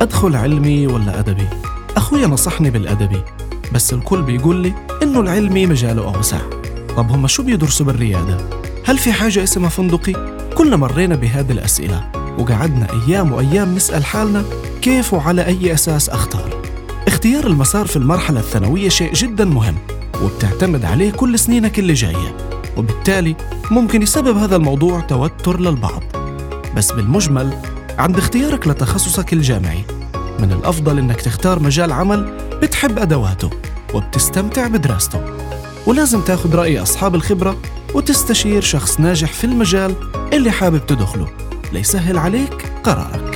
أدخل علمي ولا أدبي؟ أخويا نصحني بالأدبي بس الكل بيقول لي إنه العلمي مجاله أوسع طب هم شو بيدرسوا بالريادة؟ هل في حاجة اسمها فندقي؟ كلنا مرينا بهذه الأسئلة وقعدنا أيام وأيام نسأل حالنا كيف وعلى أي أساس أختار اختيار المسار في المرحلة الثانوية شيء جدا مهم وبتعتمد عليه كل سنينك اللي جاية وبالتالي ممكن يسبب هذا الموضوع توتر للبعض بس بالمجمل عند اختيارك لتخصصك الجامعي من الأفضل إنك تختار مجال عمل بتحب أدواته وبتستمتع بدراسته. ولازم تاخد رأي أصحاب الخبرة وتستشير شخص ناجح في المجال اللي حابب تدخله. ليسهل عليك قرارك.